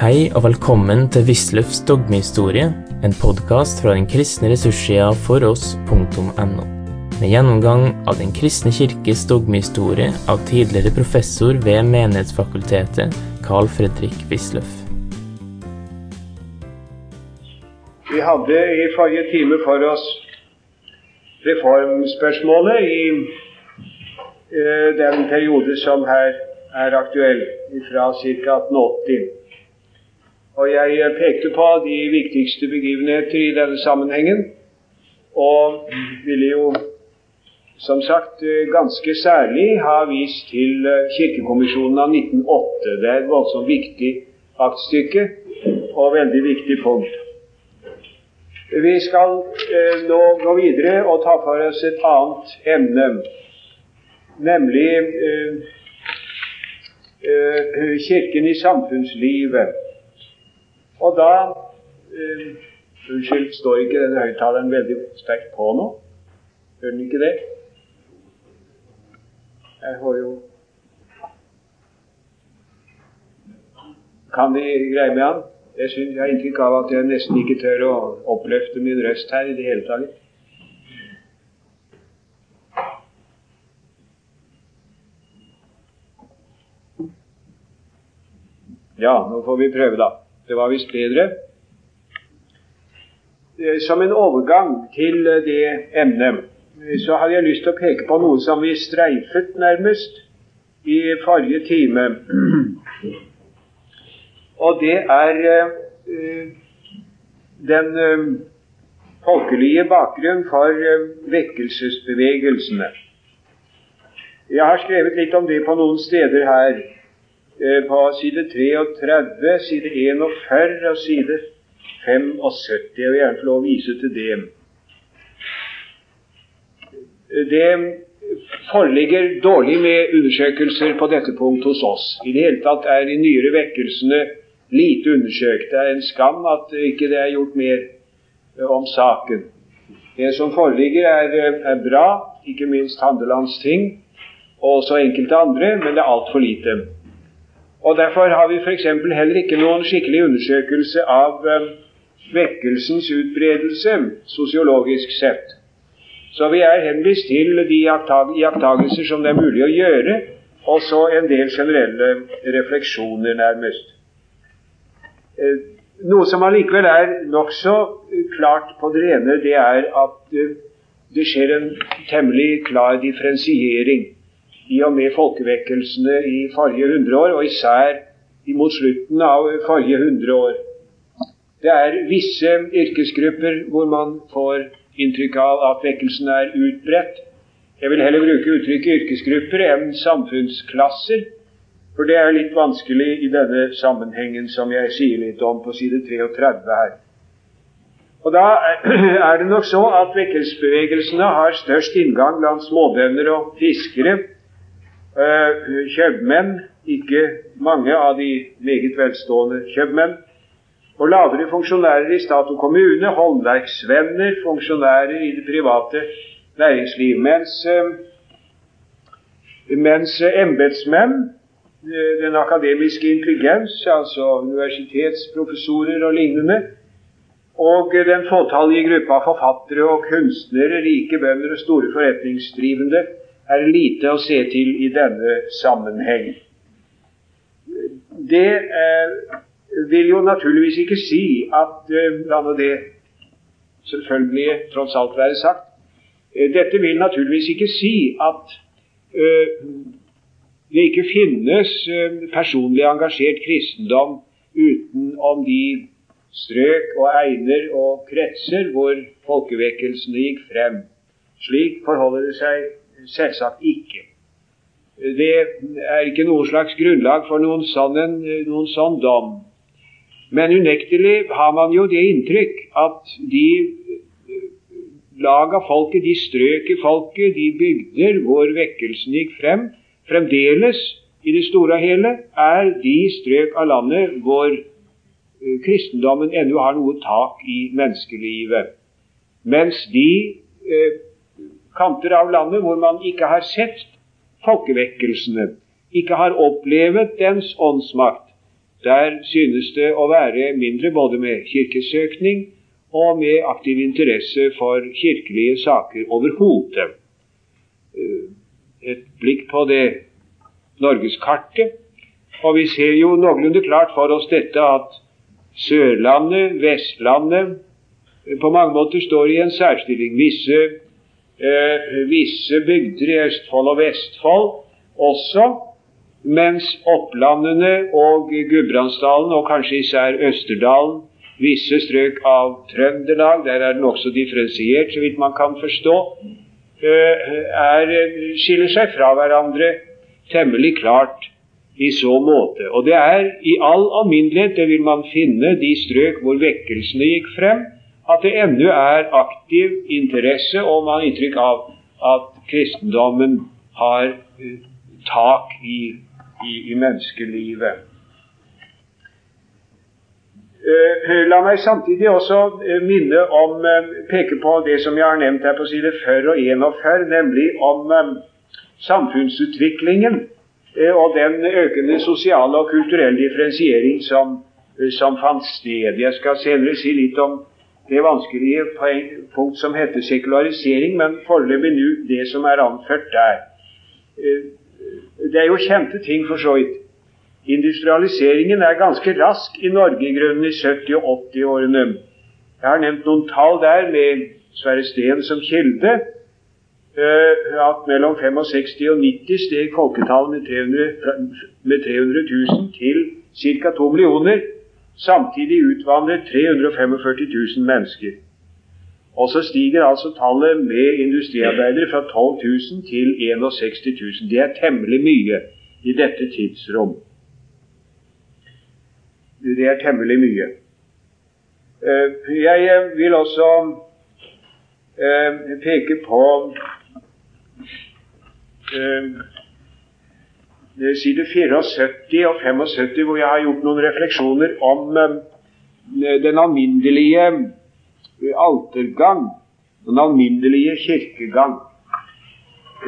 Hei og velkommen til Wisløffs dogmehistorie, en podkast fra den kristne ressurssida foross.no. Med gjennomgang av Den kristne kirkes dogmehistorie av tidligere professor ved Menighetsfakultetet, Carl Fredrik Wisløff. Vi hadde i forrige time for oss reformspørsmålet i eh, den periode som her er aktuell, fra ca. 1880. Og jeg pekte på de viktigste begivenheter i denne sammenhengen, og ville jo som sagt ganske særlig ha vist til Kirkekommisjonen av 1908. Det er et voldsomt viktig aktstykke og veldig viktig punkt. Vi skal eh, nå gå videre og ta for oss et annet emne, nemlig eh, eh, Kirken i samfunnslivet. Og da uh, Unnskyld, står ikke denne høyttaleren veldig sterkt på nå? Gjør den ikke det? Jeg har jo Kan de greie med han? Jeg, synes, jeg har inntrykk av at jeg nesten ikke tør å oppløfte min røst her i det hele tatt. Ja, nå får vi prøve, da. Det var visst bedre. Eh, som en overgang til eh, det emnet eh, så hadde jeg lyst til å peke på noe som vi streifet nærmest i forrige time. Og det er den folkelige bakgrunn for vekkelsesbevegelsene. Jeg har skrevet litt om det på noen steder her på side 33, side 41 og side 75. Jeg vil gjerne få lov å vise til det. Det foreligger dårlig med undersøkelser på dette punkt hos oss. I det hele tatt er de nyere vekkelsene lite undersøkt. Det er en skam at ikke det er gjort mer eh, om saken. Det som foreligger, er, eh, er bra, ikke minst Handelands ting, og også enkelte andre, men det er altfor lite. Og Derfor har vi f.eks. heller ikke noen skikkelig undersøkelse av eh, vekkelsens utbredelse sosiologisk sett. Så vi er henvist til de iakttagelser som det er mulig å gjøre, og så en del generelle refleksjoner, nærmest. Eh, noe som allikevel er nokså klart på det rene, det er at eh, det skjer en temmelig klar differensiering i og med folkevekkelsene i forrige hundreår, og især mot slutten av forrige hundreår. Det er visse yrkesgrupper hvor man får inntrykk av at vekkelsen er utbredt. Jeg vil heller bruke uttrykket yrkesgrupper enn samfunnsklasser, for det er litt vanskelig i denne sammenhengen, som jeg sier litt om på side 33 her. Og Da er det nok så at vekkelsesbevegelsene har størst inngang blant småbønder og fiskere, kjøpmenn, ikke mange av de meget velstående kjøpmenn, og lavere funksjonærer i stat og kommune, håndverksvenner, funksjonærer i det private næringsliv. Mens, eh, mens embetsmenn, eh, den akademiske intelligens, altså universitetsprofessorer og lignende, og den fåtallige gruppa forfattere og kunstnere, rike bønder og store forretningsdrivende, er lite å se til i denne sammenheng. Det eh, vil jo naturligvis ikke si at eh, La nå det selvfølgelig tross alt være sagt. Eh, dette vil naturligvis ikke si at eh, det ikke finnes eh, personlig engasjert kristendom utenom de strøk og egner og kretser hvor folkevekkelsene gikk frem. Slik forholder det seg Selvsagt ikke. Det er ikke noe slags grunnlag for noen sånn, noen sånn dom. Men unektelig har man jo det inntrykk at de lag av folket, de strøk i folket, de bygder hvor vekkelsen gikk frem, fremdeles i det store og hele er de strøk av landet hvor eh, kristendommen ennå har noe tak i menneskelivet. Mens de eh, kanter av landet hvor man ikke har sett folkevekkelsene, ikke har opplevet dens åndsmakt, Der synes det å være mindre både med kirkesøkning og med aktiv interesse for kirkelige saker overhodet. Eh, et blikk på det norgeskartet, og vi ser jo noenlunde klart for oss dette at Sørlandet, Vestlandet, eh, på mange måter står i en særstilling. Visse, visse bygder i Østfold og Vestfold også, mens opplandene og Gudbrandsdalen, og kanskje især Østerdalen, visse strøk av Trøndelag, der er den også differensiert, så vidt man kan forstå, eh, er, skiller seg fra hverandre temmelig klart i så måte. Og det er i all alminnelighet, det vil man finne, de strøk hvor vekkelsene gikk frem, at det ennå er aktiv interesse, og man har inntrykk av at kristendommen har uh, tak i, i, i menneskelivet. Uh, la meg samtidig også uh, minne om, peke på det som jeg har nevnt her på side 40 og 41, nemlig om samfunnsutviklingen Eh, og den økende sosiale og kulturelle differensiering som, eh, som fant sted. Jeg skal senere si litt om det vanskelige punkt som heter sekularisering, men foreløpig nå det som er anført der. Eh, det er jo kjente ting, for så vidt. Industrialiseringen er ganske rask i Norge i grunnen i 70- og 80-årene. Jeg har nevnt noen tall der med Sverre Steen som kilde. Eh, at mellom 65 og 90 steg folketallet med 300, med 300 000 til ca. 2 millioner. Samtidig utvandret 345 000 mennesker. Og så stiger altså tallet med industriarbeidere fra 12 000 til 61 000. Det er temmelig mye i dette tidsrom. Det er temmelig mye. Eh, jeg vil også eh, peke på eh, side 74 og 75, hvor jeg har gjort noen refleksjoner om eh, den alminnelige eh, altergang, den alminnelige kirkegang.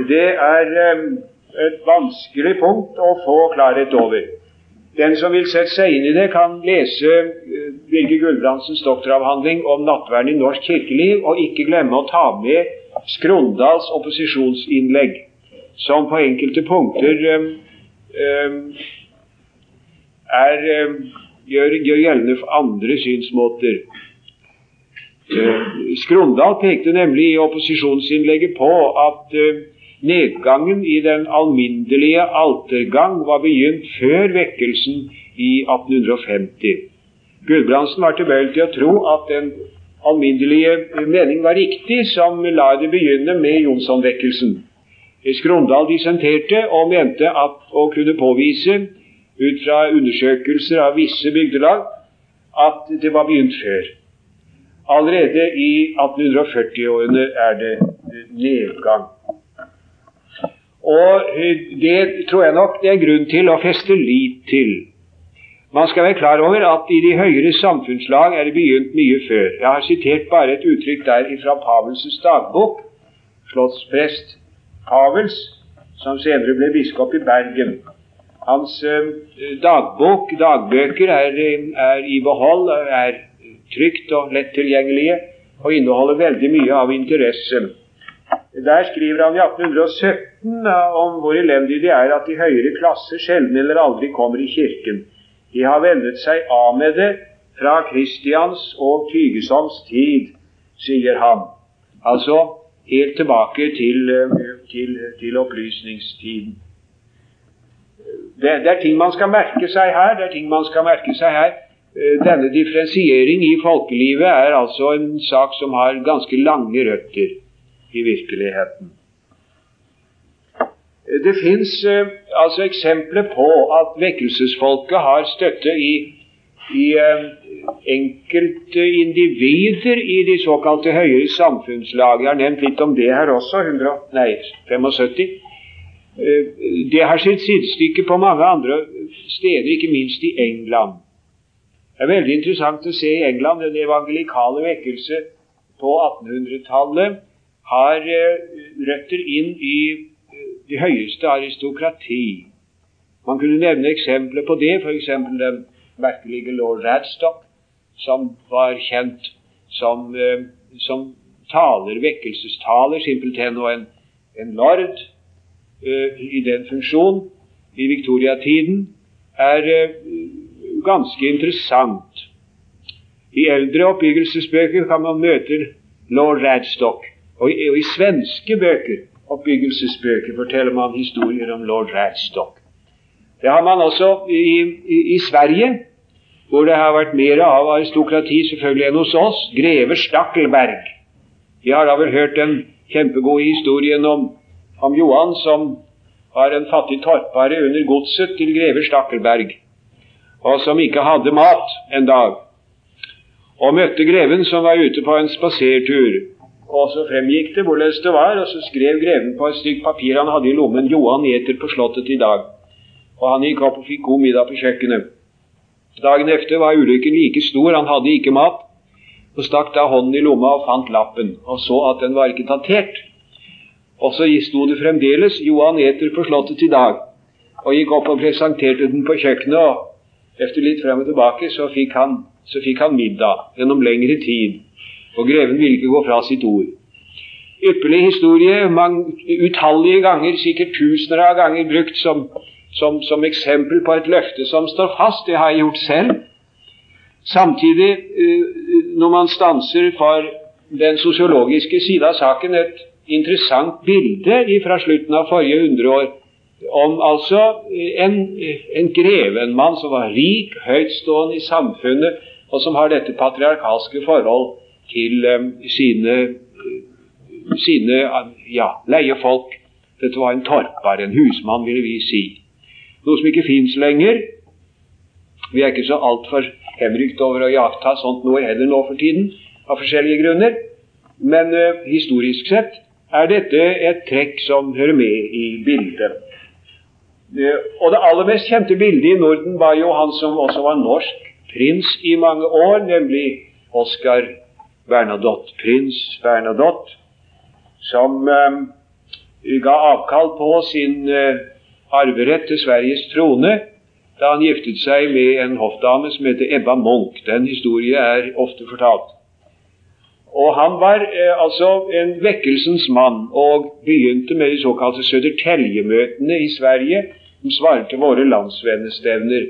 Det er eh, et vanskelig punkt å få klarhet over. Den som vil sette seg inn i det, kan lese Birger Gulbrandsens doktoravhandling om nattverden i norsk kirkeliv, og ikke glemme å ta med Skrondals opposisjonsinnlegg som på enkelte punkter er, um, gjør, gjør, gjeldende for andre synsmåter. Uh, Skrondal pekte nemlig i opposisjonsinnlegget på at nedgangen i den alminnelige altergang var begynt før vekkelsen i 1850. Gulbrandsen var tilbøyelig til å tro at den alminnelige mening var riktig, som la det begynne med Jonsson-vekkelsen. Skrondal dissenterte og mente at å kunne påvise ut fra undersøkelser av visse bygdelag at det var begynt før. Allerede i 1840-årene er det nedgang. Og det tror jeg nok det er grunn til å feste lit til. Man skal være klar over at i de høyere samfunnslag er det begynt mye før. Jeg har sitert bare et uttrykk der fra Pavels dagbok, slottsprest Havels, som senere ble biskop i Bergen. Hans eh, dagbok, dagbøker, er, er, i behold, er trygt og lett tilgjengelige og inneholder veldig mye av interesse. Der skriver han i 1817 om hvor elendig det er at de høyere klasser sjelden eller aldri kommer i kirken. De har vennet seg av med det fra Kristians og Tygesons tid, sier han. Altså helt tilbake til, eh, til, til opplysningstiden. Det, det, er ting man skal merke seg her. det er ting man skal merke seg her. Eh, denne differensiering i folkelivet er altså en sak som har ganske lange røtter i virkeligheten. Det fins eh, altså eksempler på at vekkelsesfolket har støtte i, i enkelte individer i de såkalte høyere samfunnslag. Jeg har nevnt litt om det her også. 100, nei, 75. Eh, det har sitt sidestykke på mange andre steder, ikke minst i England. Det er veldig interessant å se i England den evangelikale vekkelse på 1800-tallet har eh, røtter inn i de det høyeste aristokrati. Man kunne nevne eksempler på det, f.eks. den merkelige lord Radstock, som var kjent som, eh, som taler, vekkelsestaler, simpelthen, og en, en lord uh, i den funksjon i viktoriatiden, er uh, ganske interessant. I eldre oppbyggelsesbøker kan man møte lord Radstock, og i, og i svenske bøker oppbyggelsesbøker forteller man historier om lord Radstock. Det har man også i, i, i, Sverige, hvor det har vært mer av aristokrati selvfølgelig enn hos oss. Greve Stakkelberg. Vi har da vel hørt den kjempegode historien om, om Johan som var en fattig torpare under godset til greve Stakkelberg, og som ikke hadde mat en dag, og møtte greven som var ute på en spasertur. Og så fremgikk det hvorledes det var, og så skrev greven på et stykke papir han hadde i lommen 'Johan eter på Slottet i dag'. Og han gikk opp og fikk god middag på kjøkkenet. Dagen efter var ulykken like stor, han hadde ikke mat, og stakk da hånden i lomma og fant lappen, og så at den var ikke tantert. Og så sto det fremdeles 'Johan eter på Slottet i dag', og gikk opp og presenterte den på kjøkkenet, og efter litt frem og tilbake så fikk han, så fikk han middag gjennom lengre tid og greven ville ikke gå fra sitt ord. Ypperlig historie, mange, utallige ganger, sikkert tusener av ganger brukt som, som, som, eksempel på et løfte som står fast. Det har jeg gjort selv. Samtidig, eh, når man stanser for den sosiologiske side av saken, et interessant bilde fra slutten av forrige hundreår om altså en, en greve, en mann som var rik, høytstående i samfunnet, og som har dette patriarkalske forhold til um, sine, sine ja, leiefolk. Dette var en torpar, en husmann, ville vi si. Noe som ikke fins lenger. Vi er ikke så altfor henrykt over å jakta sånt noe heller nå for tiden, av forskjellige grunner. Men uh, historisk sett er dette et trekk som hører med i bildet. Uh, og det aller mest kjente bildet i Norden var jo han som også var norsk prins i mange år, nemlig Oskar Bernadotte, prins Bernadotte, som uh, ga avkall på sin eh, arverett til Sveriges trone da han giftet seg med en hoffdame som heter Ebba Munch. Den historie er ofte fortalt. Og Han var eh, altså en vekkelsens mann og begynte med de såkalte Södertälje-møtene i Sverige, som svarer til våre landsvennestevner,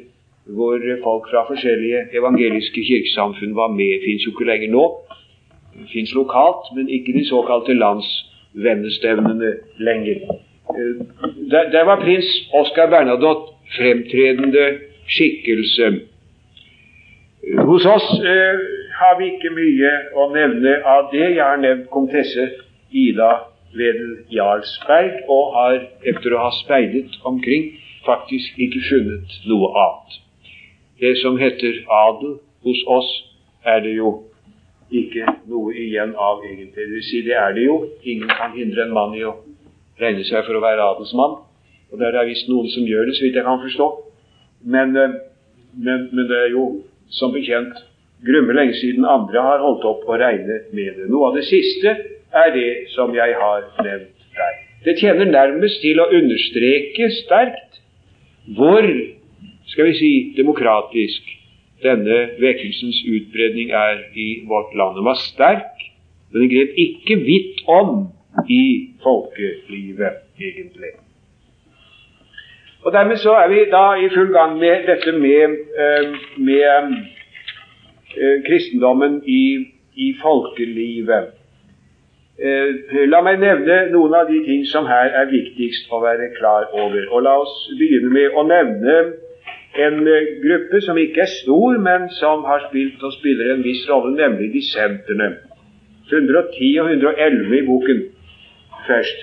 hvor folk fra forskjellige evangeliske kirkesamfunn var med. Fins jo ikke lenger nå, fins lokalt, men ikke de såkalte landsvennestevnene lenger. Der, der var prins Oskar Bernadotte fremtredende skikkelse. Hos oss eh, har vi ikke mye å nevne av det. Jeg har nevnt komtesse Ida Wedel Jarlsberg, og har, etter å ha speidet omkring, faktisk ikke funnet noe annet. Det som heter adel hos oss, er det jo ikke noe igjen av, egentlig. Det vil si, det er det jo. Ingen kan hindre en mann i å regne seg for å være adelsmann. Og det er det visst noen som gjør det, så vidt jeg kan forstå. Men, eh, men, men det er jo som bekjent grumme lenge siden andre har holdt opp å regne med det. Noe av det siste er det som jeg har nevnt der. Det tjener nærmest til å understreke sterkt hvor, skal vi si, demokratisk denne vekkelsens utbredning er i vårt land. Den var sterk, men den grep ikke vidt om i folkelivet, egentlig. Og Dermed så er vi da i full gang med dette med, eh, med eh, kristendommen i, i folkelivet. Eh, la meg nevne noen av de ting som her er viktigst å være klar over. Og La oss begynne med å nevne en gruppe som ikke er stor, men som har spilt og spiller en viss rolle, nemlig dissenterne. 110 og 111 i boken først.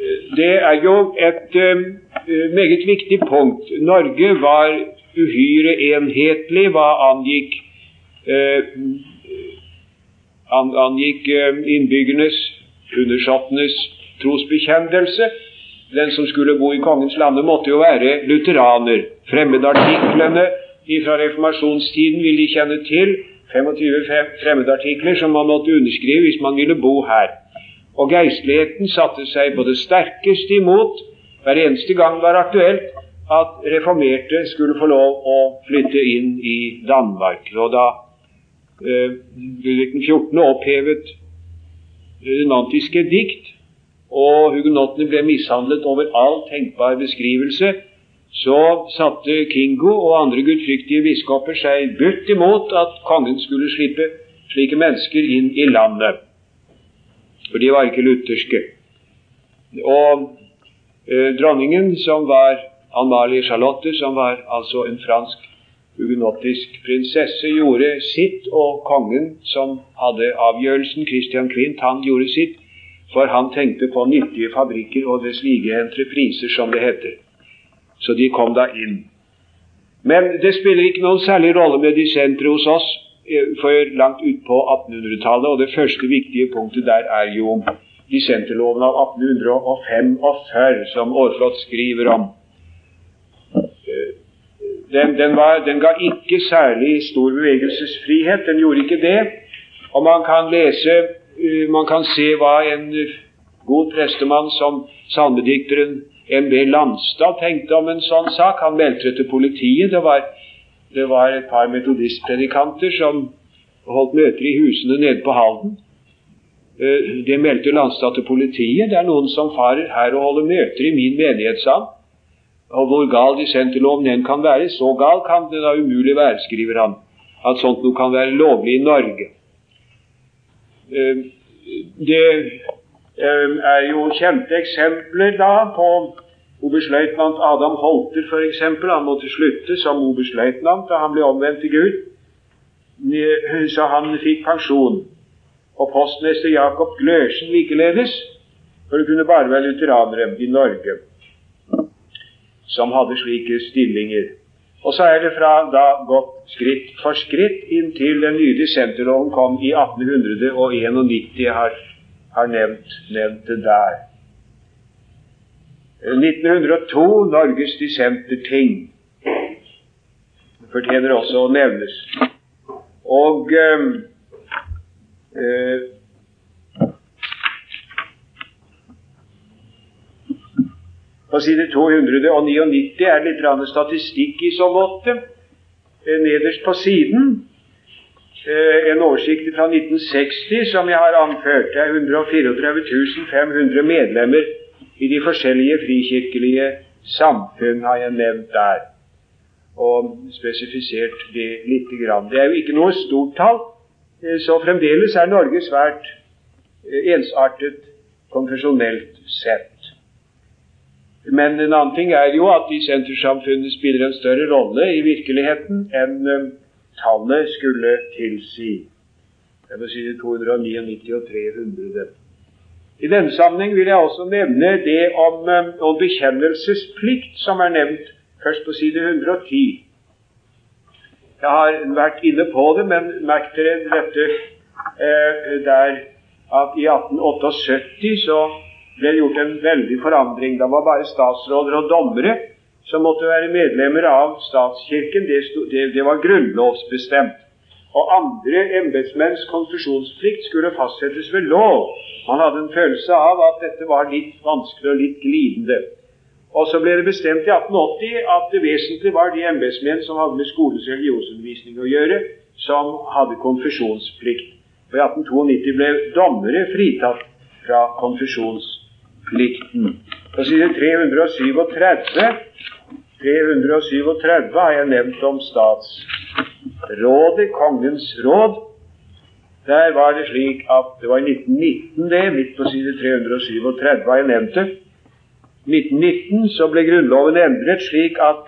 Eh, det er jo et uh, meget viktig punkt. Norge var uhyre enhetlig hva angikk, uh, angikk uh, innbyggernes, undersåttenes trosbekjennelse. Den som skulle bo i kongens lande, måtte jo være lutheraner. Fremmedartiklene fra reformasjonstiden vil de kjenne til. 25 fremmedartikler som man måtte underskrive hvis man ville bo her. Og geistligheten satte seg på det sterkeste imot hver eneste gang det var aktuelt at reformerte skulle få lov å flytte inn i Danmark. Og da eh, Ludvig 14. opphevet det nantiske dikt, og hugenottene ble mishandlet over all tenkbar beskrivelse, så satte Kingo og andre gudfryktige biskoper seg butt imot at kongen skulle slippe slike mennesker inn i landet. For de var ikke lutherske. Og eh, dronningen, som var Amalie Charlotte, som var altså en fransk hugenottisk prinsesse, gjorde sitt, og kongen, som hadde avgjørelsen, Christian Quint, han gjorde sitt, for han tenkte på nyttige fabrikker og dess like entrepriser, som det heter. Så de kom da inn. Men det spiller ikke noen særlig rolle med de sentre hos oss for langt utpå 1800-tallet, og det første viktige punktet der er jo dissenterloven av 1845, som Aarflot skriver om. Eh, den, den, var, den, ga ikke særlig stor bevegelsesfrihet, den gjorde ikke det. Og man kan lese, eh, man kan se hva en god prestemann som salmedikteren M.B. Landstad tenkte om en sånn sak. Han meldte til politiet. Det var, det var et par metodistpredikanter som holdt møter i husene nede på Halden. Eh, det meldte Landstad til politiet. Det er noen som farer her og holder møter i min menighet, sa. Og hvor gal dissenterloven enn kan være, så gal kan det da umulig være, skriver han, at sånt noe kan være lovlig i Norge. Eh, det Ehm, er jo kjente eksempler da på oberstløytnant Adam Holter f.eks. Han måtte slutte som oberstløytnant da han ble omvendt til Gud, så han fikk pensjon. Og postmester Jakob Glørsen likeledes, for det kunne bare være lutheranere i Norge som hadde slike stillinger. Og så er det fra da gått skritt for skritt inntil den nye dissenterloven kom i 1891. Jeg har har nevnt, nevnt det der. 1902, Norges dissenterting, fortjener også å nevnes. Og eh, På side 299 er det litt statistikk i så måte. Eh, nederst på siden Eh, en oversikt fra 1960 som jeg har anført. Det er 134 500 medlemmer i de forskjellige frikirkelige samfunn, har jeg nevnt der. Og spesifisert det grann. Det er jo ikke noe stort tall, eh, så fremdeles er Norge svært eh, ensartet konfesjonelt sett. Men en annen ting er jo at de sentersamfunnene spiller en større rolle i virkeligheten enn tallet skulle tilsi. Jeg må si 299 og 300. I denne sammenheng vil jeg også nevne det om, eh, om bekjennelsesplikt, som er nevnt først på side 110. Jeg har vært inne på det, men merk dere dette eh, der at i 1878 så ble det gjort en veldig forandring. Da var bare statsråder og dommere som måtte være medlemmer av statskirken, det, stod, det, det var grunnlovsbestemt. Og andre embetsmenns konfesjonsplikt skulle fastsettes ved lov. Man hadde en følelse av at dette var litt vanskelig og litt glidende. Og så ble det bestemt i 1880 at det vesentlige var de embetsmenn som hadde med skolens religionsundervisning å gjøre, som hadde konfesjonsplikt. Og i 1892 ble dommere fritatt fra konfesjonsplikten. På side 337 337 har jeg nevnt om statsrådet, kongens råd. Der var det slik at det var i 1919, det, midt på side 337 har jeg nevnte. 1919 så ble Grunnloven endret slik at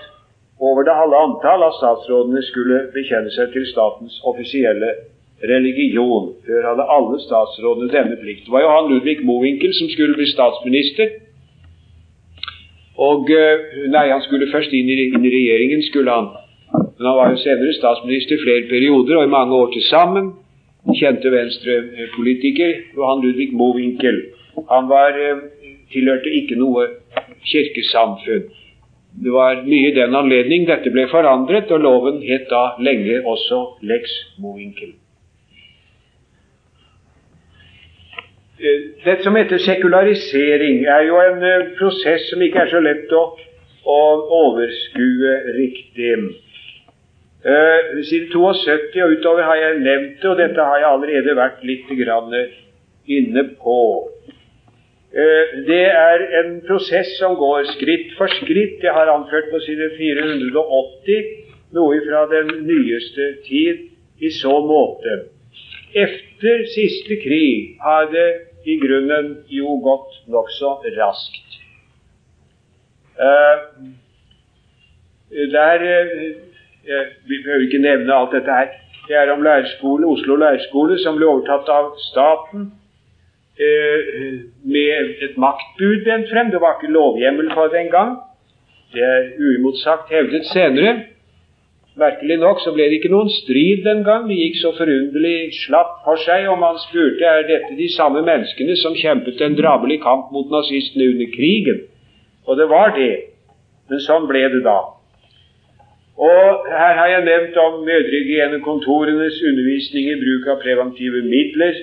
over det halve antall av statsrådene skulle bekjenne seg til statens offisielle religion. Før hadde alle statsrådene denne plikt. Det var Johan Ludvig Mowinckel som skulle bli statsminister. Og eh, Nei, han skulle først inn i, inn i regjeringen, skulle han. Men han var jo senere statsminister i flere perioder, og i mange år til sammen. Kjente venstrepolitiker Johan Ludvig Mowinckel. Han var, eh, tilhørte ikke noe kirkesamfunn. Det var mye i den anledning dette ble forandret, og loven het da lenge også Lex Mowinckel. Dette som heter sekularisering, er jo en eh, prosess som ikke er så lett å, å overskue riktig. Uh, siden 72 og utover har jeg nevnt det, og dette har jeg allerede vært litt grann inne på. Eh, det er en prosess som går skritt for skritt. Jeg har anført på side 480 noe fra den nyeste tid i så måte. Efter siste krig har det i grunnen jo gått nokså raskt. Eh, der uh, Vi behøver ikke nevne alt dette her. Det er om lærerskole, Oslo lærerskole, som ble overtatt av staten uh, med et maktbud bent frem. Det var ikke lovhjemmel for det engang. Det er uimotsagt hevdet senere. Merkelig nok så ble det ikke noen strid den gang. Det gikk så forunderlig slapp for seg, og man spurte er dette de samme menneskene som kjempet en drabelig kamp mot nazistene under krigen. Og det var det. Men sånn ble det da. Og her har jeg nevnt om mødrehygienekontorenes undervisning i bruk av preventive midler.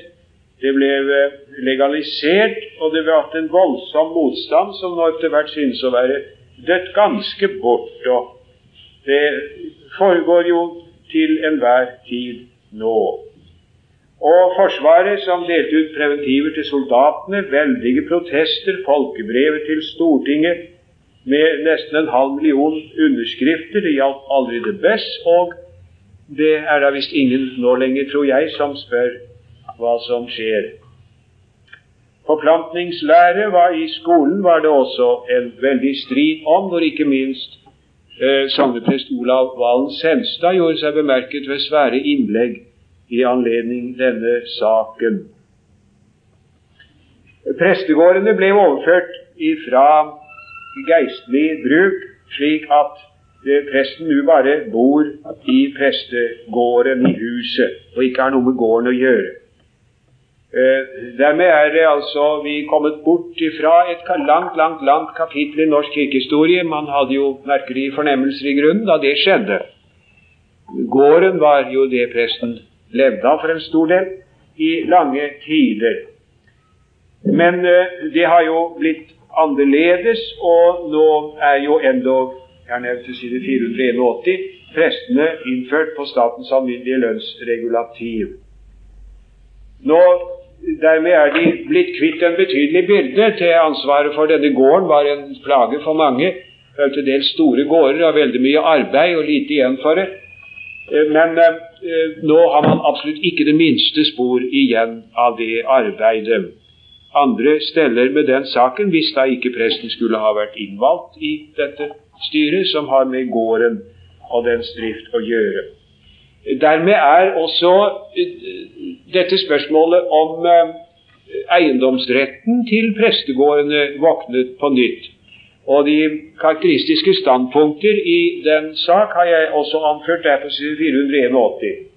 Det ble eh, legalisert, og det ble hatt en voldsom motstand som nå etter hvert synes å være dødt ganske bort. og det foregår jo til enhver tid nå. Og Forsvaret, som delte ut preventiver til soldatene, veldige protester, folkebrevet til Stortinget med nesten en halv million underskrifter. Det gjaldt aldri det best, og det er da visst ingen nå lenger, tror jeg, som spør hva som skjer. Forplantningslære var i skolen var det også en veldig strid om, hvor ikke minst eh, sogneprest Olav Valen Senstad gjorde seg bemerket ved svære innlegg i anledning denne saken. Prestegårdene ble overført fra geistlig bruk, slik at eh, presten nå bare bor i prestegården, i huset, og ikke har noe med gården å gjøre. Eh, dermed er det altså vi kommet bort ifra et langt, langt langt kapittel i norsk kirkehistorie. Man hadde jo merkelige fornemmelser i grunnen da det skjedde. Gården var jo det presten levde av for en stor del i lange tider. Men uh, det har jo blitt annerledes, og nå er jo endog jeg har nevnt til side 481 prestene innført på statens alminnelige lønnsregulativ. Nå Dermed er de blitt kvitt en betydelig byrde. Til ansvaret for denne gården var en plage for mange. Det til dels store gårder og veldig mye arbeid og lite igjen for det. Eh, men eh, nå har man absolutt ikke det minste spor igjen av det arbeidet. Andre steller med den saken, hvis da ikke presten skulle ha vært innvalgt i dette styret, som har med gården og dens drift å gjøre. Dermed er også eh, dette spørsmålet om eh, eiendomsretten til prestegårdene våknet på nytt. Og de karakteristiske standpunkter i den sak har jeg også anført der på side 481.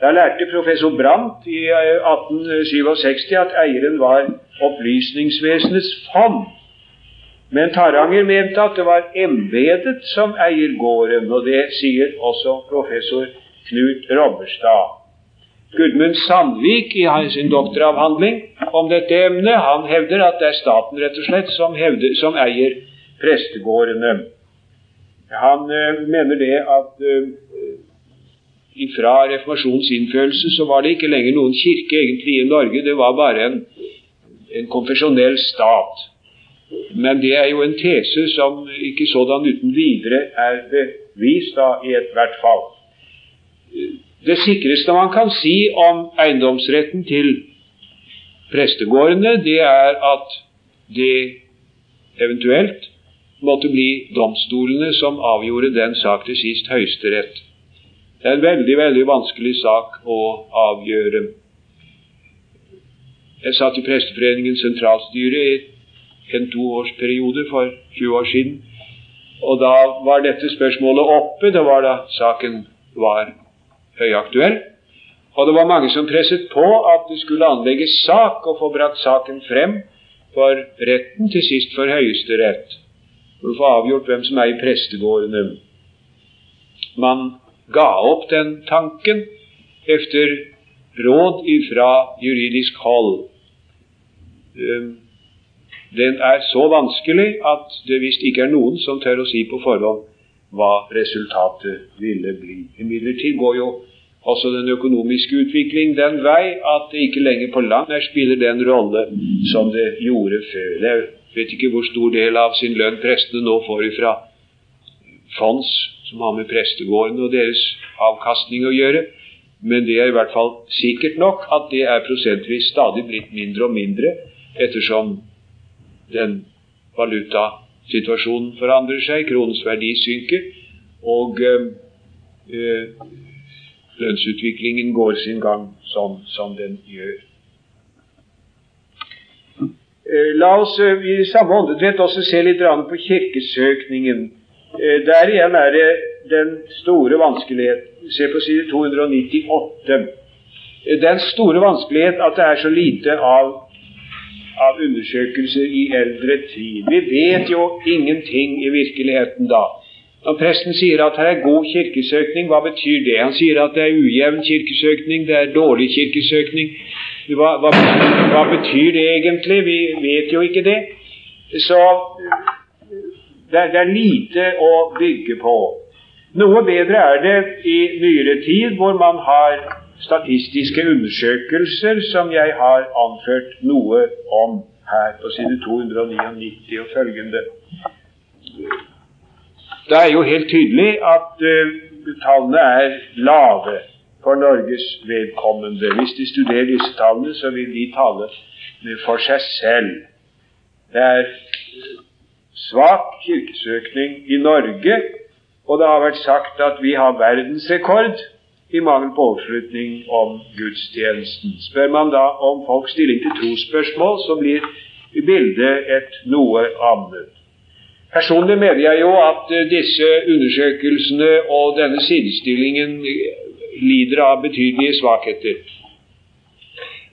Da lærte professor Brandt i 1867 eh, at eieren var Opplysningsvesenets fond. Men Taranger mente at det var embetet som eier gården, og det sier også professor Knut Robberstad. Gudmund Sandvik i sin doktoravhandling om dette emnet han hevder at det er staten rett og slett som, hevder, som eier prestegårdene. Han uh, mener det at uh, fra reformasjonens innførelse så var det ikke lenger noen kirke egentlig i Norge. Det var bare en, en konfesjonell stat. Men det er jo en tese som ikke sådan uten videre er bevist, da, i ethvert fall. Det sikreste man kan si om eiendomsretten til prestegårdene, det er at det eventuelt måtte bli domstolene som avgjorde den sak til sist, Høyesterett. Det er en veldig, veldig vanskelig sak å avgjøre. Jeg satt i Presteforeningens sentralstyre i en toårsperiode for 20 år siden. Og da var dette spørsmålet oppe. Det var da saken var høyaktuell. Og det var mange som presset på at det skulle anlegges sak og få brakt saken frem for retten, til sist for Høyesterett, for å få avgjort hvem som er i prestegårdene. Man ga opp den tanken efter råd ifra juridisk hold. Um, den er så vanskelig at det visst ikke er noen som tør å si på forhånd hva resultatet ville bli. Imidlertid går jo også den økonomiske utvikling den vei at det ikke lenger på langt nær spiller den rolle som det gjorde før. Jeg vet ikke hvor stor del av sin lønn prestene nå får ifra fonds som har med prestegården og deres avkastning å gjøre, men det er i hvert fall sikkert nok at det er prosentvis stadig blitt mindre og mindre ettersom den valutasituasjonen forandrer seg, kronens verdi synker, og øh, lønnsutviklingen går sin gang sånn som den gjør. Eh, la oss i samme åndedrett også se litt på kirkesøkningen. Der igjen er det den store vanskelighet. Se på side 298. Den store vanskelighet at det er så lite av av undersøkelser i eldre tid. Vi vet jo ingenting i virkeligheten da. Når presten sier at her er god kirkesøkning, hva betyr det? Han sier at det er ujevn kirkesøkning, det er dårlig kirkesøkning. Hva, hva, hva betyr det egentlig? Vi vet jo ikke det. Så det er, det er lite å bygge på. Noe bedre er det i nyere tid, hvor man har statistiske undersøkelser som jeg har anført noe om her på side 299 og følgende. Det er jo helt tydelig at uh, tallene er lave for Norges vedkommende. Hvis de studerer disse tallene, så vil de tale for seg selv. Det er svak kirkesøkning i Norge, og det har vært sagt at vi har verdensrekord i mangel på oppslutning om gudstjenesten. Spør man da om folks stilling til trosspørsmål, så blir bildet et noe annet. Personlig mener jeg jo at eh, disse undersøkelsene og denne sidestillingen lider av betydelige svakheter.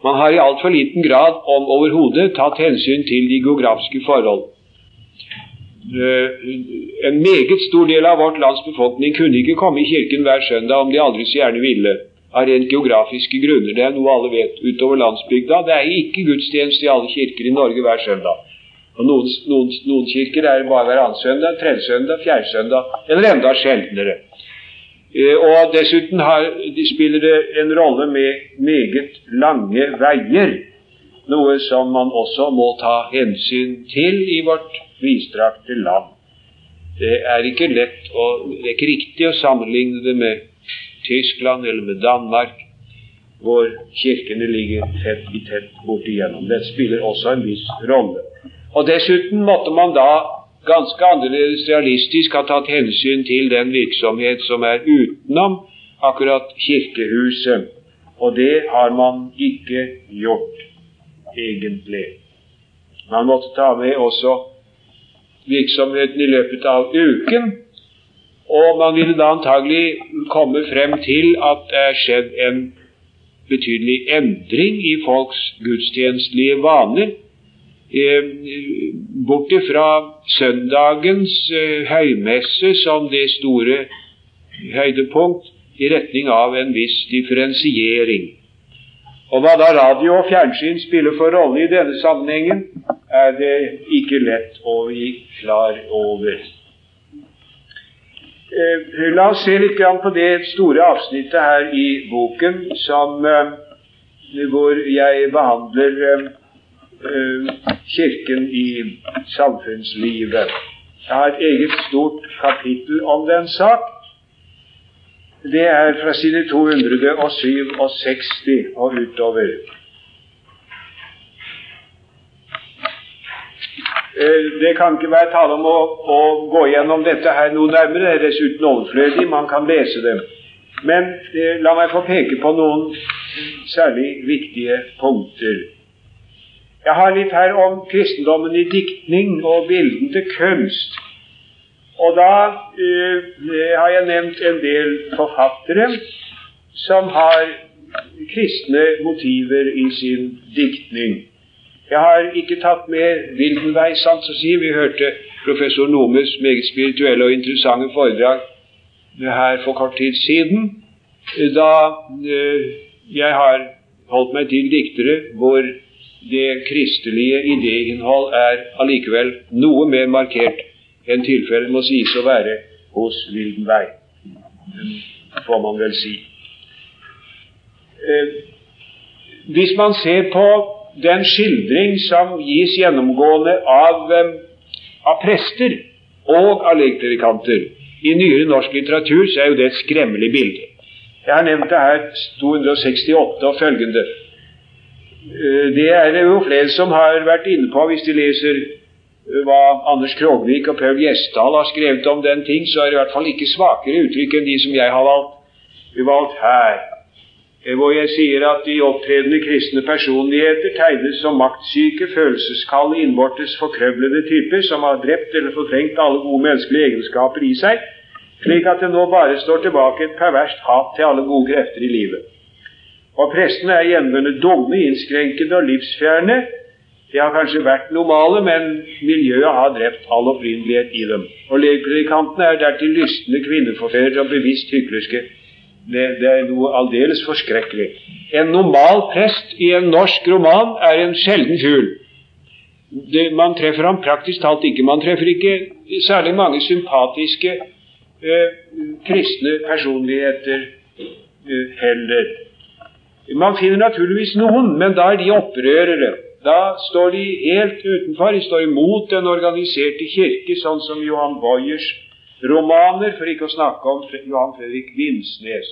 Man har i altfor liten grad, om overhodet, tatt hensyn til de geografiske forhold. Eh, en meget stor del av vårt lands befolkning kunne ikke komme i kirken hver søndag om de aldri så gjerne ville, av rent geografiske grunner. Det er noe alle vet utover landsbygda. Det er ikke gudstjeneste i alle kirker i Norge hver søndag. Og noen, noen, noen kirker er bare hver annen søndag, tredje søndag, fjerde søndag, eller enda sjeldnere. Eh, og dessuten har, de spiller det en rolle med meget lange veier, noe som man også må ta hensyn til i vårt vidstrakte land. Det er ikke lett å, det er ikke riktig å sammenligne det med Tyskland eller med Danmark, hvor kirkene ligger tett i tett bortigjennom. Det spiller også en viss rolle. Og Dessuten måtte man da ganske annerledes realistisk ha tatt hensyn til den virksomhet som er utenom akkurat kirkehuset. Og det har man ikke gjort, egentlig. Man måtte ta med også virksomheten i løpet av uken. Og man ville da antagelig komme frem til at det er skjedd en betydelig endring i folks gudstjenestelige vaner. Eh, bort fra søndagens eh, høymesse som det store høydepunkt, i retning av en viss differensiering. Og hva da radio og fjernsyn spiller for rolle i denne sammenhengen, er det ikke lett å bli klar over. Eh, la oss se litt på det store avsnittet her i boken som, eh, hvor jeg behandler eh, Kirken i samfunnslivet. Jeg har et eget stort kapittel om den sak det er fra side 267 og utover. Det kan ikke være tale om å, å, gå gjennom dette her noe nærmere. Det er dessuten overflødig. Man kan lese dem. Men eh, la meg få peke på noen særlig viktige punkter. Jeg har litt her om kristendommen i diktning og bildende kunst. Og da eh, har jeg nevnt en del forfattere som har kristne motiver i sin diktning. Jeg har ikke tatt med Wildenveis, sant å si. Vi hørte professor Nomes meget spirituelle og interessante foredrag her for kort tid siden, da uh, jeg har holdt meg til diktere hvor det kristelige idéinnhold er allikevel noe mer markert enn tilfellet må sies å være hos Wildenberg, får man vel si. Eh, hvis man ser på den skildring som gis gjennomgående av, eh, av prester og av lekpredikanter i nyere norsk litteratur, så er jo det et skremmelig bilde. Jeg har nevnt det her 268 og følgende. Eh, det er det jo flere som har vært inne på hvis de leser eh, hva Anders Krogvik og Paul Gjesdal har skrevet om den ting, så er det i hvert fall ikke svakere uttrykk enn de som jeg har valgt, valgt her. Eh, hvor jeg sier at de opptredende kristne personligheter tegnes som maktsyke, følelseskalde, innvortes forkrøvlede typer som har drept eller fortrengt alle gode menneskelige egenskaper i seg, slik at det nå bare står tilbake et perverst hat til alle gode krefter i livet. Og prestene er gjenvunnet dumme, innskrenkede og livsfjerne. De har kanskje vært normale, men miljøet har drept all opprinnelighet i dem. Og legpredikantene er dertil lystne kvinneforførere og bevisst hyklerske. Det, det, er noe aldeles forskrekkelig. En normal prest i en norsk roman er en sjelden fugl. man treffer ham praktisk talt ikke. Man treffer ikke særlig mange sympatiske eh, kristne personligheter eh, heller. Man finner naturligvis noen, men da er de opprørere. Da står de helt utenfor. De står imot den organiserte kirke, sånn som Johan Boyers romaner, for ikke å snakke om Johan Fredrik Vinsnes.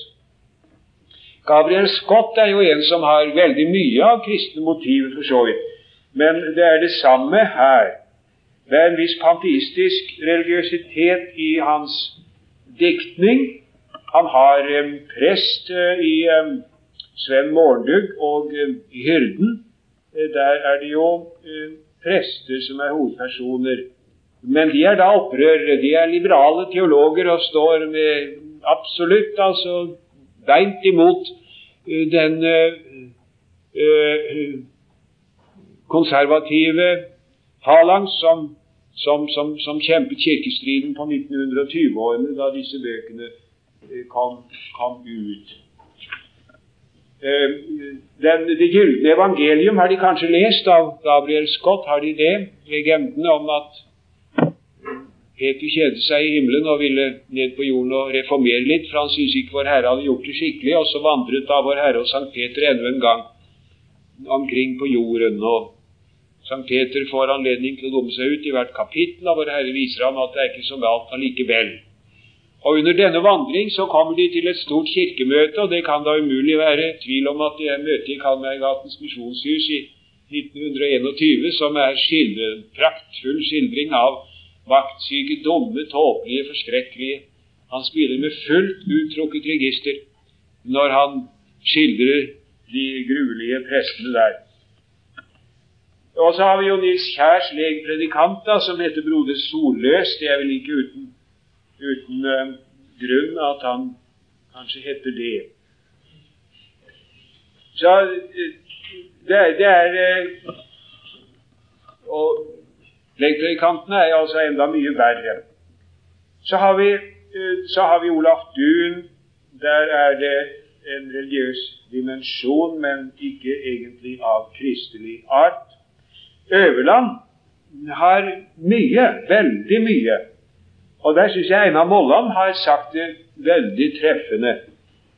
Gabriel Scott er jo en som har veldig mye av kristne motiver, for så vidt. Men det er det samme her. Det er en viss panteistisk religiøsitet i hans diktning. Han har en prest uh, i Sven Mårdug og uh, Hyrden, Uh, der er det jo prester som er hovedpersoner. Men de er da opprørere. De er liberale teologer og står med absolutt altså beint imot den konservative phalanx som, som, som, som, kjempet kirkestriden på 1920-årene, da disse bøkene kom, kom ut. Eh, den, Det gylne evangelium har de kanskje lest av Gabriel Scott. Har de det? Legendene om at Peter kjedet seg i himmelen og ville ned på jorden og reformere litt, for han syntes ikke Vår Herre hadde gjort det skikkelig. Og så vandret da Vår Herre og Sankt Peter enda en gang omkring på jorden. og Sankt Peter får anledning til å dumme seg ut i hvert kapittel, og Vår Herre viser ham at det er ikke så galt allikevel. Og Under denne vandring så kommer de til et stort kirkemøte, og det kan da umulig være tvil om at det er møtet i Kalmargatens misjonshus i 1921, som er skildre, praktfull skildring av vaktsyke, dumme, tåpelige, forskrekkelige. Han spiller med fullt uttrukket register når han skildrer de gruelige prestene der. Og så har vi jo Nils Kjærs legpredikant, da, som heter Broder Solløs. Det er vel ikke uten uten uh, grunn at han kanskje heter det. Så det, det, er uh, Og legpredikantene er altså enda mye verre. Så har vi, så har vi Olaf Duun. Der er det en religiøs dimensjon, men ikke egentlig av kristelig art. Øverland har mye, veldig mye og der syns jeg Einar Molland har sagt det veldig treffende.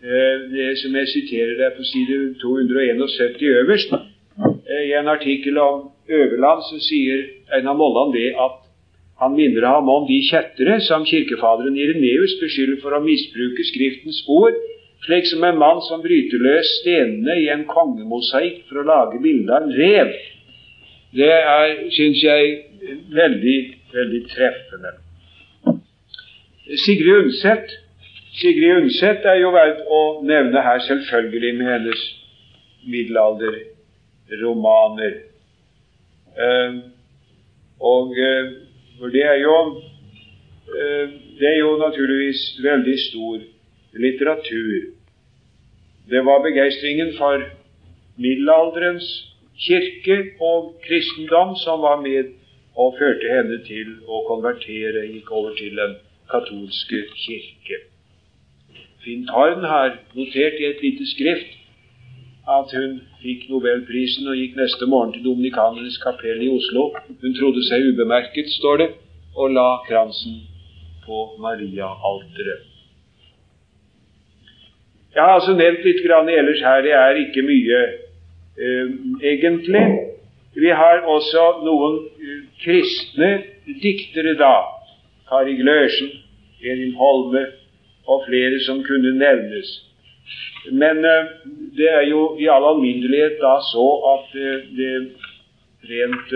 Eh, det som jeg siterer der på side 271 øverst. Eh, I en artikkel om Øverland så sier Einar Molland det at han minner ham om de kjettere som kirkefaderen Ireneus beskylder for å misbruke Skriftens ord, slik som en mann som bryter løs stenene i en kongemosaikk for å lage bilde av en rev. Det er, syns jeg, veldig, veldig treffende. Sigrid Undset Sigrid Undset er jo verdt å nevne her, selvfølgelig, med hennes middelalderromaner. Uh, og for det er jo uh, Det er jo naturligvis veldig stor litteratur. Det var begeistringen for middelalderens kirke og kristendom som var med og førte henne til å konvertere, gikk over til en katolske kirke. Finn Tarn har notert i et lite skrift at hun fikk nobelprisen og gikk neste morgen til Dominikanernes kapell i Oslo. Hun trodde seg ubemerket, står det, og la kransen på Maria-alteret. Jeg har altså nevnt litt grann ellers her. Det er ikke mye eh, egentlig. Vi har også noen uh, kristne diktere da. Kari Glørsen, Elin Holme og flere som kunne nevnes. Men uh, det er jo i all alminnelighet da så at uh, det rent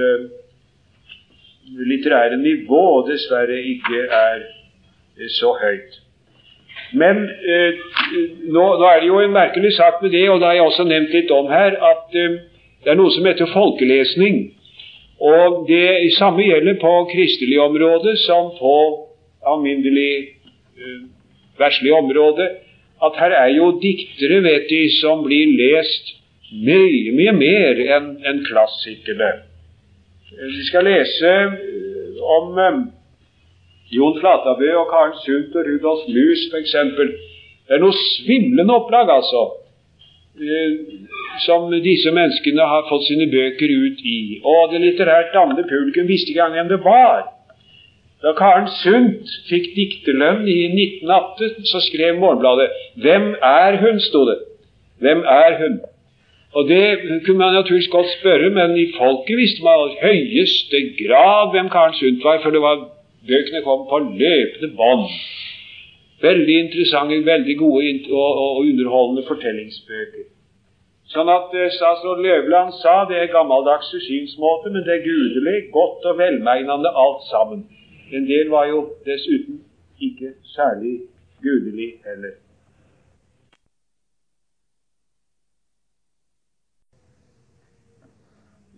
litterære nivå dessverre ikke er så høyt. Men eh, nå, nå, er det jo en merkelig sak med det, og det har jeg også nevnt litt om her, at eh, det er noe som heter folkelesning. Og det samme gjelder på kristelig område som på alminnelig eh, verslig område. At her er jo diktere, vet de, som blir lest mye, mye mer enn en klassikerne. Vi skal lese eh, om eh, Jon Flatabø og Karen Sundt og Rudolf Mus f.eks. Det er noe svimlende opplag, altså, eh, som disse menneskene har fått sine bøker ut i. Og det litterært dannede publikum visste ikke engang hvem det var. Da Karen Sundt fikk dikterlønn i 1918, så skrev Morgenbladet 'Hvem er hun?' sto det. Hvem er hun? Og Det kunne man naturligvis godt spørre, men i folket visste man i høyeste grad hvem Karen Sundt var, for det var Bøkene kom på løpende bånd. Veldig interessante, veldig gode og, og underholdende fortellingsbøker. Sånn at eh, statsråd Løvland sa det er gammeldagse synsmåte, men det er gudelig, godt og velmeinende alt sammen. En del var jo dessuten ikke særlig gudelig heller.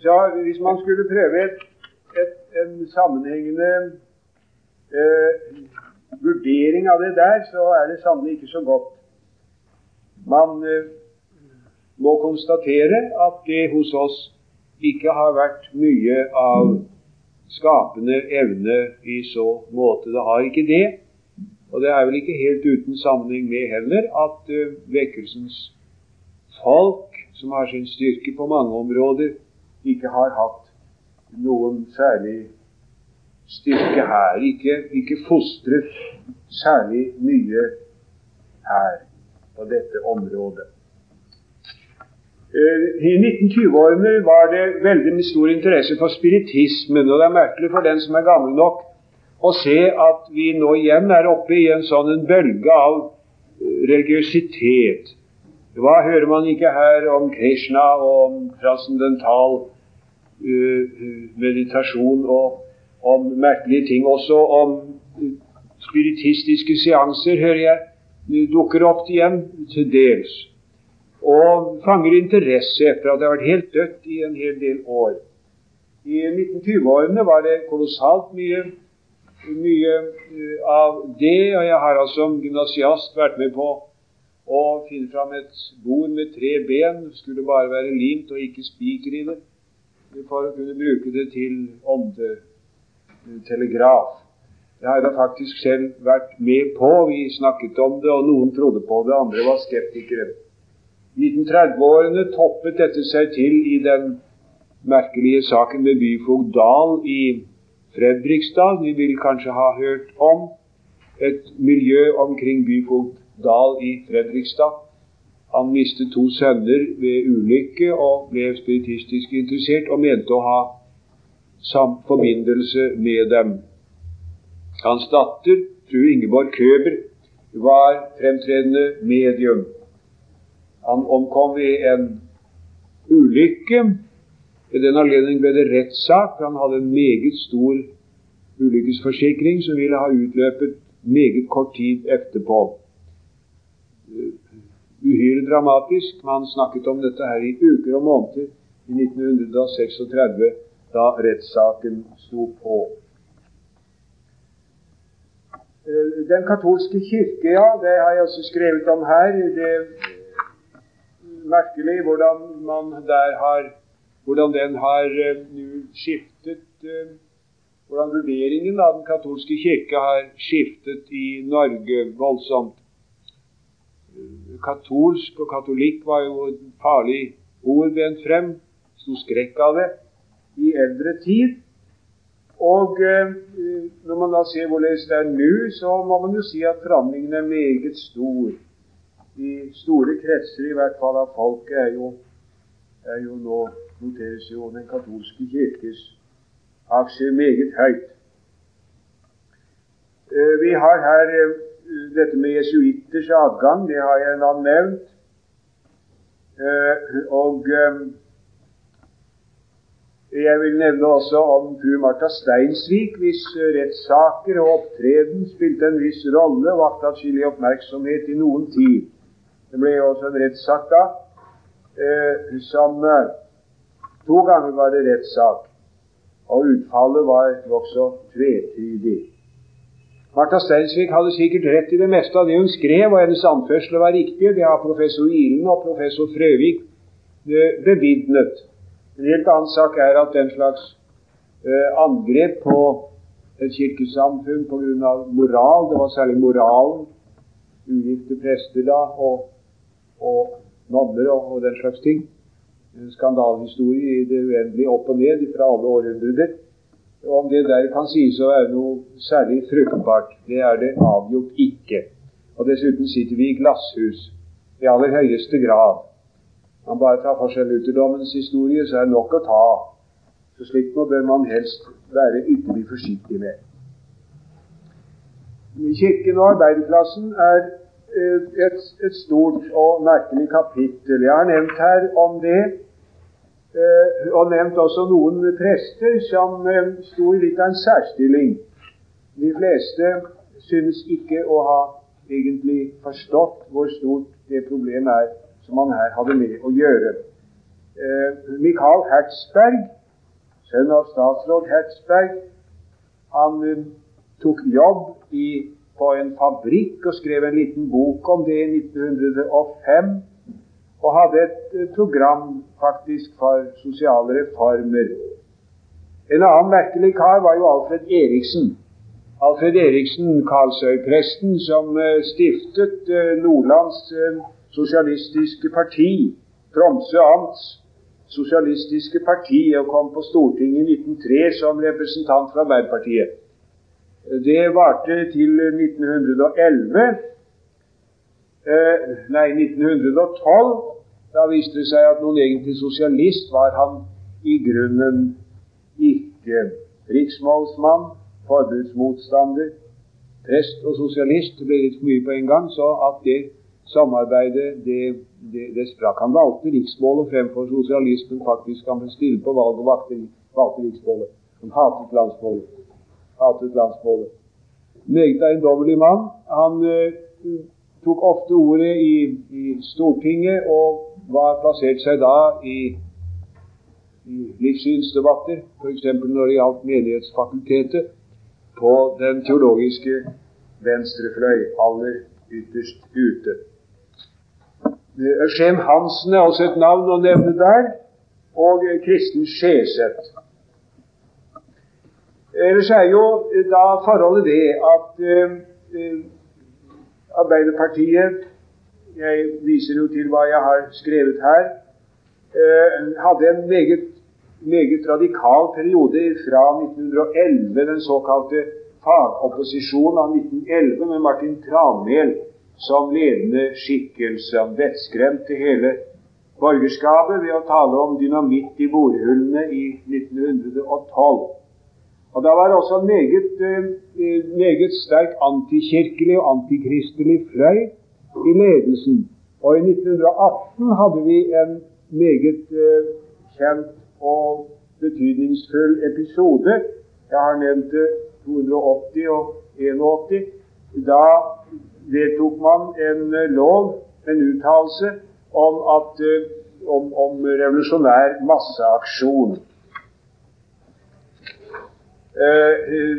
Så hvis man skulle prøve et, et, en sammenhengende eh, vurdering av det der, så er det sannelig ikke så godt. Man eh, må konstatere at det hos oss ikke har vært mye av skapende evne i så måte. Det har ikke det. Og det er vel ikke helt uten sammenheng med heller at uh, vekkelsens folk, som har sin styrke på mange områder, ikke har hatt noen særlig styrke her. Ikke, ikke fostret særlig mye her på dette området. Eh, I 1920-årene var det veldig stor interesse for spiritismen. Og det er merkelig for den som er gammel nok, å se at vi nå igjen er oppe i en sånn en bølge av eh, religiøsitet. Hva hører man ikke her om Krishna og om transcendental uh, meditasjon og om merkelige ting. Også om spiritistiske seanser hører jeg dukker opp igjen, til dels. Og fanger interesse etter at det har vært helt dødt i en hel del år. I 1920-årene var det kolossalt mye, mye eh, av det, og jeg har altså som gymnasiast vært med på å finne fram et bord med tre ben. Skulle bare være limt og ikke spiker i det, for å kunne bruke det til åndetelegraf. Jeg har da faktisk selv vært med på. Vi snakket om det, og noen trodde på det, andre var skeptikere. I 1930-årene toppet dette seg til i den merkelige saken med byfogd Dahl i Fredrikstad. Vi vil kanskje ha hørt om et miljø omkring byfogd Dahl i Fredrikstad. Han mistet to sønner ved ulykke og ble spiritistisk interessert og mente å ha samt forbindelse med dem. Hans datter, fru Ingeborg Køber, var fremtredende medium. Han omkom ved en ulykke. I den anledning ble det rettssak, han hadde en meget stor ulykkesforsikring som ville ha utløpet meget kort tid etterpå. Uhyre dramatisk. Man snakket om dette her i uker og måneder i 1936 da rettssaken sto på. Eh, den katolske kirke, ja, det har jeg også skrevet om her. Det merkelig hvordan man der har hvordan den har uh, skiftet uh, Hvordan vurderingen av den katolske kirke har skiftet i Norge voldsomt. Katolsk og katolikk var jo et farlig ord vendt frem. Sto skrekk av det i eldre tid. Og eh, når man da ser hvorledes det er nå, så må man jo si at forandringen er meget stor. I store kretser, i hvert fall av folket, er jo, er jo nå noteres jo den katolske kirkes aksjer meget høyt. Eh, vi har her eh, dette med jesuitters adgang, det har jeg da nevnt. Eh, og jeg vil nevne også om fru Martha Steinsvik, hvis rettssaker og opptreden spilte en viss rolle vakte atskillig oppmerksomhet i noen tid. Det ble også en rettssak da, som To ganger var det rettssak, og utfallet var nokså tvetydig. Martha Steinsvik hadde sikkert rett i det meste av det hun skrev, og hennes anførsler var riktige. Det har professor Ilen og professor Frøvik bevidnet. bevitnet. En helt annen sak er at den slags eh, angrep på et kirkesamfunn pga. moral, det var særlig moralen, ugifte prester da, og, og nonner og, og, den slags ting, en skandalehistorie i det uendelige opp og ned fra alle århundrer. Om det der kan sies å være noe særlig fruktbart, det er det avgjort ikke. Og dessuten sitter vi i glasshus i aller høyeste grad. Man bare tar for seg lutherdommens historie, så er det nok å ta. Så slikt noe bør man helst være ytterlig forsiktig med. Kirken og arbeiderklassen er et, et stort og merkelig kapittel. Jeg har nevnt her om det Eh, og nevnt også noen prester som eh, sto i litt av en særstilling. De fleste synes ikke å ha egentlig forstått hvor stort det problemet er som han her hadde med å gjøre. Eh, Michael Hertzberg, sønn av statsråd Hertzberg, han eh, tok jobb i, på en fabrikk og skrev en liten bok om det i 1905 og hadde et eh, program faktisk for sosiale reformer. En annen merkelig kar var jo Alfred Eriksen. Alfred Eriksen, Karlsøy-presten, som eh, stiftet eh, Nordlands sosialistiske parti, Tromsø amts sosialistiske parti, og kom på Stortinget i 1903 som representant fra Arbeiderpartiet. Det varte til 1911 eh, nei, 1912. Da viste det seg at noen egentlig sosialist var han i grunnen ikke. Riksmålsmann, forbudsmotstander, prest og sosialist. Det ble litt for mye på en gang, så at det samarbeidet det, det, det sprakk. Han valgte riksmålet fremfor sosialismen. Faktisk han ble stille på valg og valgte, riksmålet. Han hatet landsmålet. Hatet landsmålet. Meget eiendommelig mann. Han uh, tok ofte ordet i, i, Stortinget og var plassert seg da i, i livssynsdebatter, f.eks. når det gjaldt Menighetsfakultetet, på den teologiske venstrefløy, aller ytterst ute. Skjem Hansen er også et navn å nevne der, og Kristen Skjeseth. Ellers er jo da forholdet det at eh, Arbeiderpartiet Jeg viser jo til hva jeg har skrevet her. Eh, hadde en meget, meget radikal periode fra 1911, den såkalte fagopposisjonen av 1911, med Martin Tranmæl som ledende skikkelse. Han vettskremte hele borgerskapet ved å tale om dynamitt i bordhullene i 1912. Og Da var det også en meget, eh, meget sterk antikirkelig og antikristelig fløy i ledelsen. Og i 1918 hadde vi en meget uh, kjent og betydningsfull episode. Jeg har nevnt det 280 og 81. Da vedtok man en lov, en uttalelse, om, at, om, om revolusjonær masseaksjon. Eh, eh,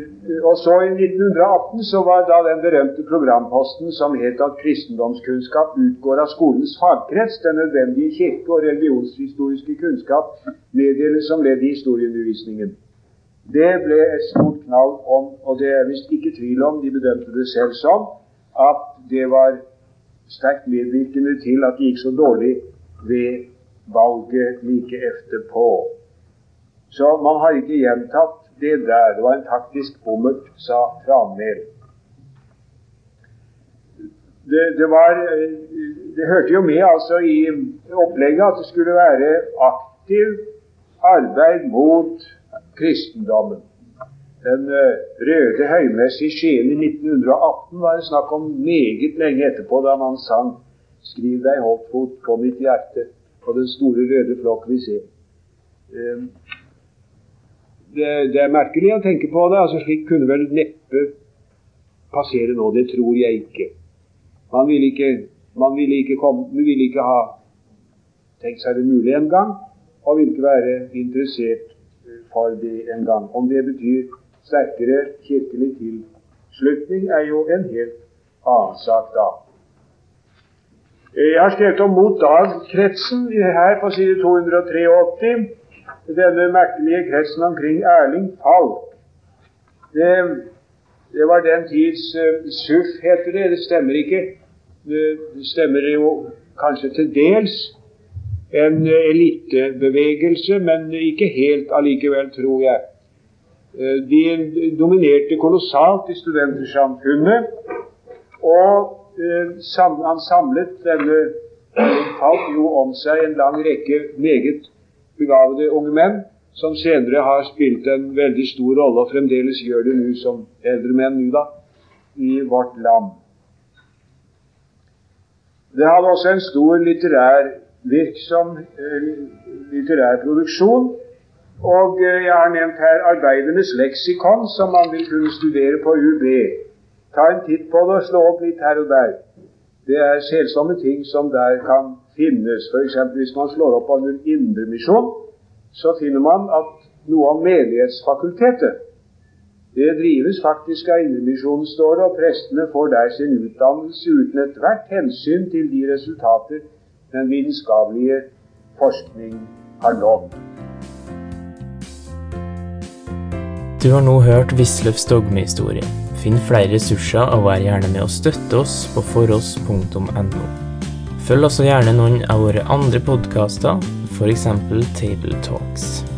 og så I 1918 så var da den berømte programposten som het at kristendomskunnskap utgår av skolens fagkrets. Den nødvendige kirke- og religionshistoriske kunnskap meddeles som ledd i historieundervisningen. Det ble et stort knall om, og det er visst ikke tvil om, de bedømte det selv som, at det var sterkt medvirkende til at det gikk så dårlig ved valget like etterpå. Så man har ikke gjentatt det der. Det var en taktisk bommert, sa Tranmæl. Det, det, var, det hørte jo med altså i opplegget at det skulle være aktiv arbeid mot kristendommen. Den uh, røde høymessige Skien i 1918 var det snakk om meget lenge etterpå, da man sang 'Skriv deg holdfot på mitt hjerte' på den store røde flokk vi ser. Det, det, er merkelig å tenke på det. altså Slik kunne vel neppe passere nå. Det tror jeg ikke. Man ville ikke, man ville ikke, komme, ville ikke ha tenkt seg det mulig en gang, og ville ikke være interessert for det en gang. Om det betyr sterkere kirkelig tilslutning, er jo en helt annen sak da. Jeg har skrevet om Mot Dag-kretsen her på side 283. Denne merkelige kretsen omkring Erling Falk. Det, det var den tids uh, SUF, heter det. Det stemmer ikke. Det stemmer jo kanskje til dels en elitebevegelse, men ikke helt allikevel, tror jeg. Eh, de dominerte kolossalt i studentersamfunnet, og eh, han samlet denne Falk jo om seg en lang rekke meget begavede unge menn, som senere har spilt en veldig stor rolle, og fremdeles gjør det nå som eldre menn nå da, i vårt land. Det hadde også en stor litterær virksom eh, litterær produksjon, og eh, jeg har nevnt her Arbeidernes leksikon, som man vil kunne studere på UB. Ta en titt på det og slå opp litt her og der. Det er selsomme ting som der kan finnes. F.eks. hvis man slår opp under Indremisjon, så finner man at noe av Menighetsfakultetet. Det drives faktisk av Indremisjonen, står det, og prestene får der sin utdannelse uten ethvert hensyn til de resultater den vitenskapelige forskning har nådd. Du har nå hørt Wisløffs dogmehistorie. Finn flere ressurser og vær gjerne med å støtte oss på foross.no. Følg også gjerne noen av våre andre podkaster, f.eks. Table Talks.